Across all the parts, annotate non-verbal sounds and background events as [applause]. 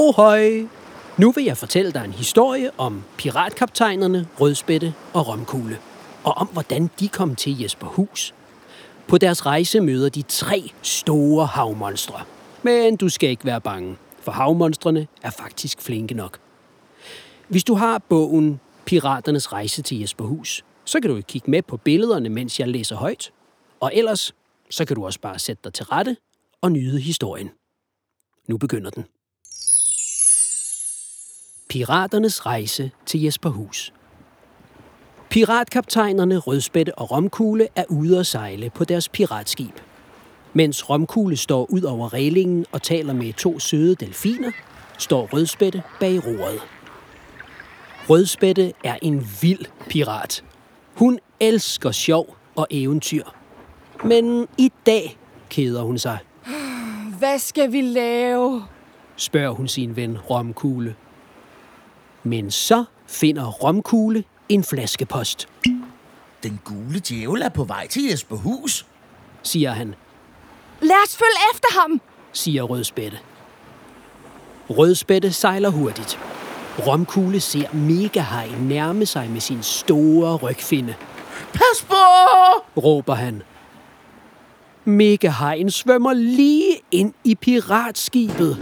Ohøj! Nu vil jeg fortælle dig en historie om piratkaptajnerne Rødspætte og Romkugle, og om hvordan de kom til Jesperhus. På deres rejse møder de tre store havmonstre. Men du skal ikke være bange, for havmonstrene er faktisk flinke nok. Hvis du har bogen Piraternes rejse til Jesperhus, så kan du kigge med på billederne, mens jeg læser højt. Og ellers, så kan du også bare sætte dig til rette og nyde historien. Nu begynder den. Piraternes rejse til Jesperhus. Piratkaptajnerne Rødspætte og Romkugle er ude at sejle på deres piratskib. Mens Romkugle står ud over reglingen og taler med to søde delfiner, står Rødspætte bag roret. Rødspætte er en vild pirat. Hun elsker sjov og eventyr. Men i dag keder hun sig, Hvad skal vi lave? spørger hun sin ven Romkugle. Men så finder Romkugle en flaskepost, Den gule djævel er på vej til Jesperhus. siger han, Lad os følge efter ham. siger Rødspætte. Rødspætte sejler hurtigt. Romkugle ser Megahaj nærme sig med sin store rygfinde, Pas på! råber han. Megahajen svømmer lige ind i piratskibet.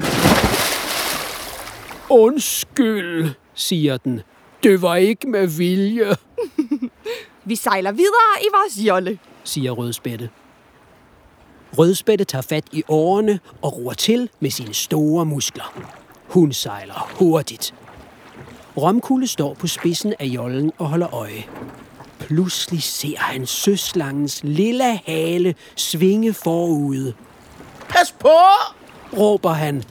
Undskyld, siger den. Det var ikke med vilje, [laughs] Vi sejler videre i vores jolle. siger Rødspætte. Rødspætte tager fat i årene og roer til med sine store muskler. Hun sejler hurtigt. Romkugle står på spidsen af jollen og holder øje. Pludselig ser han søslangens lille hale svinge forude. Pas på! råber han.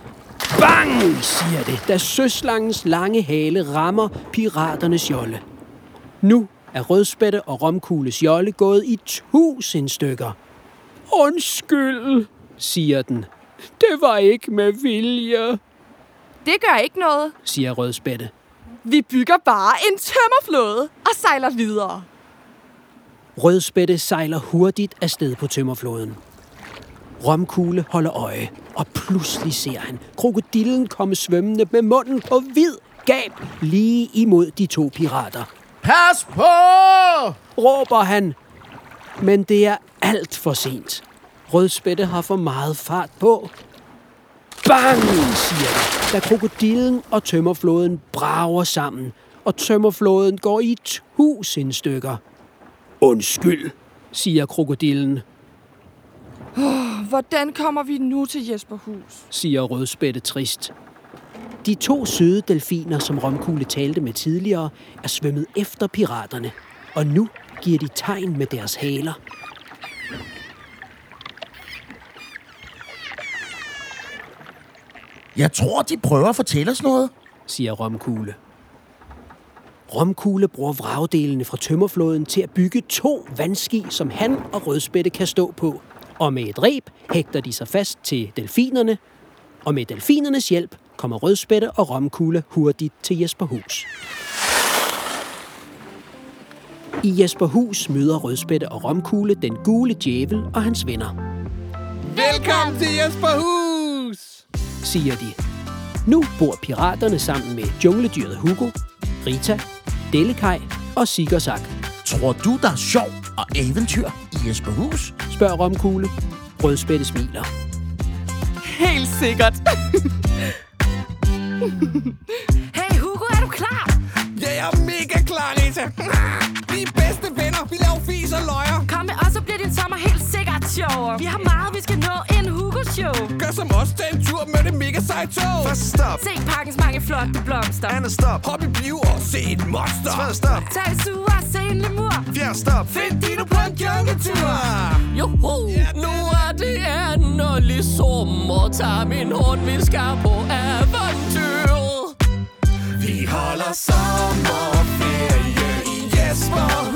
Bang, siger det, da søslangens lange hale rammer piraternes jolle. Nu er rødspætte og romkugles jolle gået i tusind stykker. Undskyld, siger den. Det var ikke med vilje, Det gør ikke noget. siger rødspætte. Vi bygger bare en tømmerflåde og sejler videre. Rødspætte sejler hurtigt afsted på tømmerfloden. Romkugle holder øje, og pludselig ser han krokodillen komme svømmende med munden på vid gab lige imod de to pirater. Pas på! råber han. Men det er alt for sent. Rødspætte har for meget fart på. Bang, siger det, da krokodillen og tømmerflåden brager sammen, og tømmerflåden går i tusind stykker. Undskyld, siger krokodillen, Hvordan kommer vi nu til Jesperhus? siger Rødspætte trist. De to søde delfiner, som Romkugle talte med tidligere, er svømmet efter piraterne, og nu giver de tegn med deres haler. Jeg tror, de prøver at fortælle os noget. siger Romkugle. Romkugle bruger vragdelene fra tømmerflåden til at bygge to vandski, som han og Rødspætte kan stå på. Og med et reb hægter de sig fast til delfinerne, og med delfinernes hjælp kommer Rødspætte og Romkugle hurtigt til Jesperhus. I Jesperhus møder Rødspætte og Romkugle den gule djævel og hans venner, Velkommen til Jesperhus! siger de. Nu bor piraterne sammen med jungledyret Hugo, Rita, Dellekaj og Sigersak, Tror du, der er sjov og eventyr i Jesperhus? spørger Romkugle. Rødspætte smiler. Helt sikkert. [laughs] Hey Hugo, er du klar? Ja, jeg er mega klar, Rita. Vi er bedste venner. Vi laver fis og løjer. Kom med os, så bliver din sommer helt sikkert sjovere. Vi har meget, vi skal nå en Hugo-show. Gør som os, tag en tur med det mega seje tog. Første stop. Se parkens mange flotte blomster. Andet stop. Hop i bio og se et monster. Tredje stop. Tag en sur og se en lemur. Fjerde stop. Find Dino på en jungletur. Joho, nu er det endelig sommer. Tag min hånd, vi skal på eventyr. Vi holder sommerferie i Jesperhus.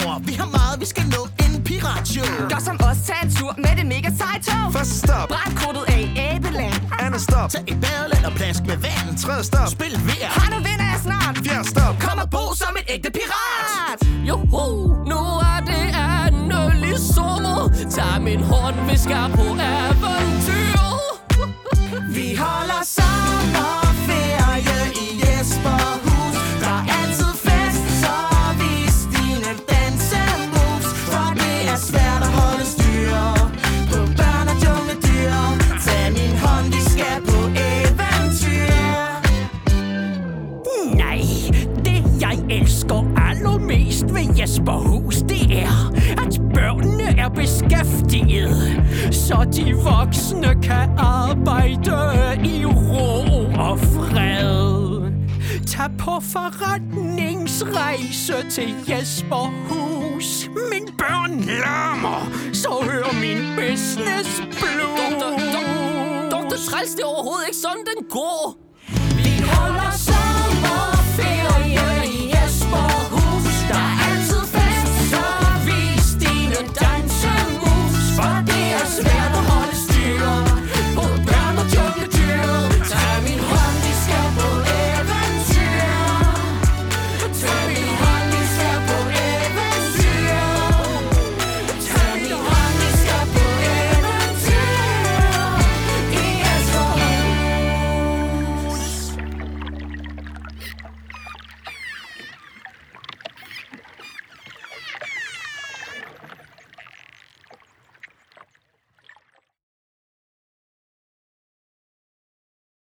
Sjovere. Vi har meget, vi skal nå en piratshow. Gør som os, tag en tur med det mega seje tog. Første stop, Brandkortet af Abeland. andet stop, Tag et badeland og plask med vand. tredje stop, Spil VR. Har nu vinder jeg snart. fjerde stop. Kom og bo som en ægte pirat. Joho, nu er det i sommer Tag min hånd, vi skal på eventyr beskæftiget, så de voksne kan arbejde i ro og fred. Tag på forretningsrejse til Jesperhus. Min børn larmer, så hører min business blues. Doktor, doktor, doktor Træls, det er overhovedet ikke sådan, den går